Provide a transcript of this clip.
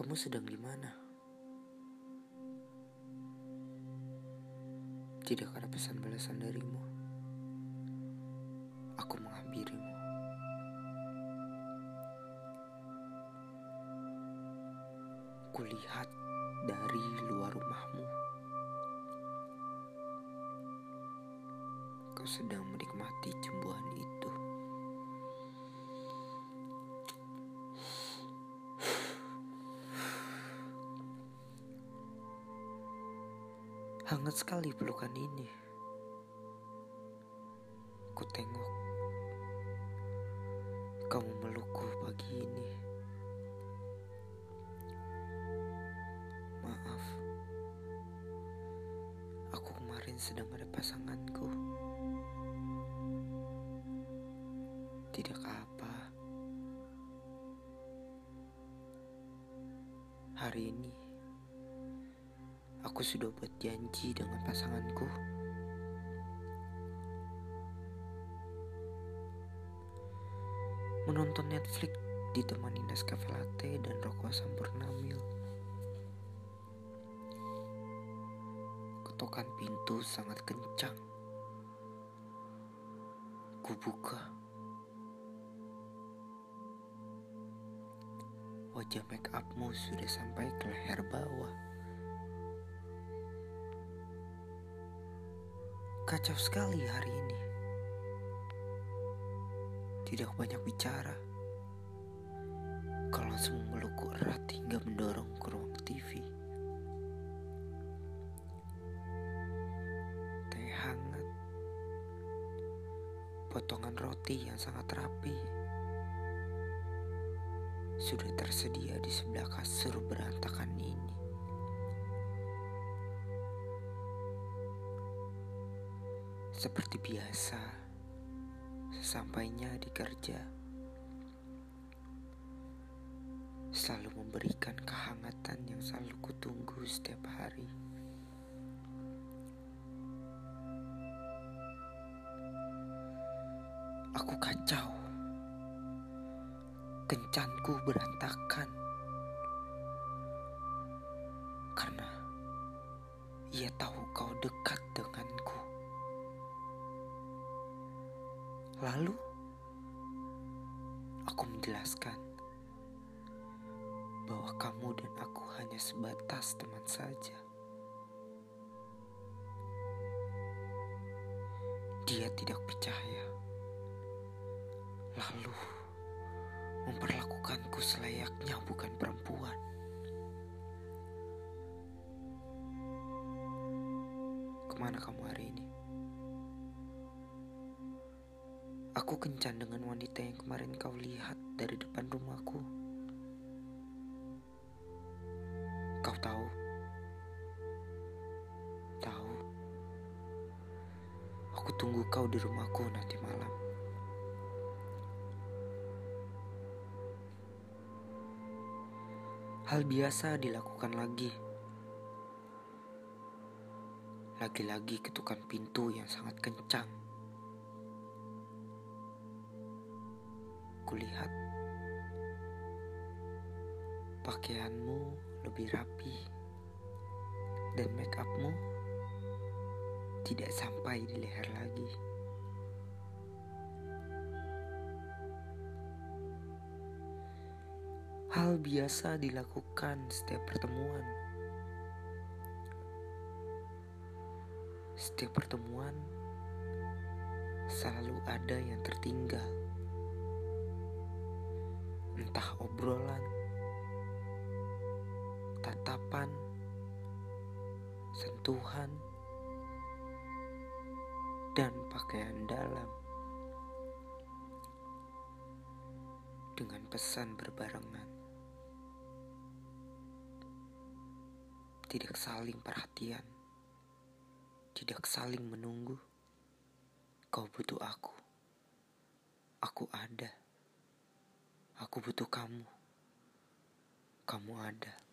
Kamu sedang di mana? Tidak ada pesan balasan darimu. Aku menghampirimu. Kulihat dari luar rumahmu. Kau sedang menikmati Hangat sekali pelukan ini. Ku tengok kamu melukku pagi ini. Maaf, aku kemarin sedang ada pasanganku. Tidak apa. Hari ini aku sudah buat janji dengan pasanganku. Menonton Netflix ditemani Nescafe Latte dan rokok Sampurnamil. Ketukan pintu sangat kencang. Kubuka. Wajah make upmu sudah sampai ke leher bawah. Kacau sekali hari ini. Tidak banyak bicara. Kau langsung melukku erat hingga mendorong ke ruang TV. Teh hangat. Potongan roti yang sangat rapi. Sudah tersedia di sebelah kasur berantakan ini. Seperti biasa, sesampainya di kerja, selalu memberikan kehangatan yang selalu kutunggu setiap hari. Aku kacau, kencanku berantakan karena ia tahu kau dekat denganku. Lalu aku menjelaskan bahwa kamu dan aku hanya sebatas teman saja. Dia tidak percaya. Lalu memperlakukanku selayaknya bukan perempuan. Ke mana kamu Aku kencan dengan wanita yang kemarin kau lihat dari depan rumahku. Kau tahu? Tahu. Aku tunggu kau di rumahku nanti malam. Hal biasa dilakukan lagi. Lagi-lagi ketukan pintu yang sangat kencang. Kulihat pakaianmu lebih rapi dan make upmu tidak sampai di leher lagi. Hal biasa dilakukan setiap pertemuan. Setiap pertemuan selalu ada yang tertinggal. Entah obrolan, tatapan, sentuhan, dan pakaian dalam. Dengan pesan berbarengan. Tidak saling perhatian. Tidak saling menunggu. Kau butuh aku. Aku ada. Aku butuh kamu. Kamu ada.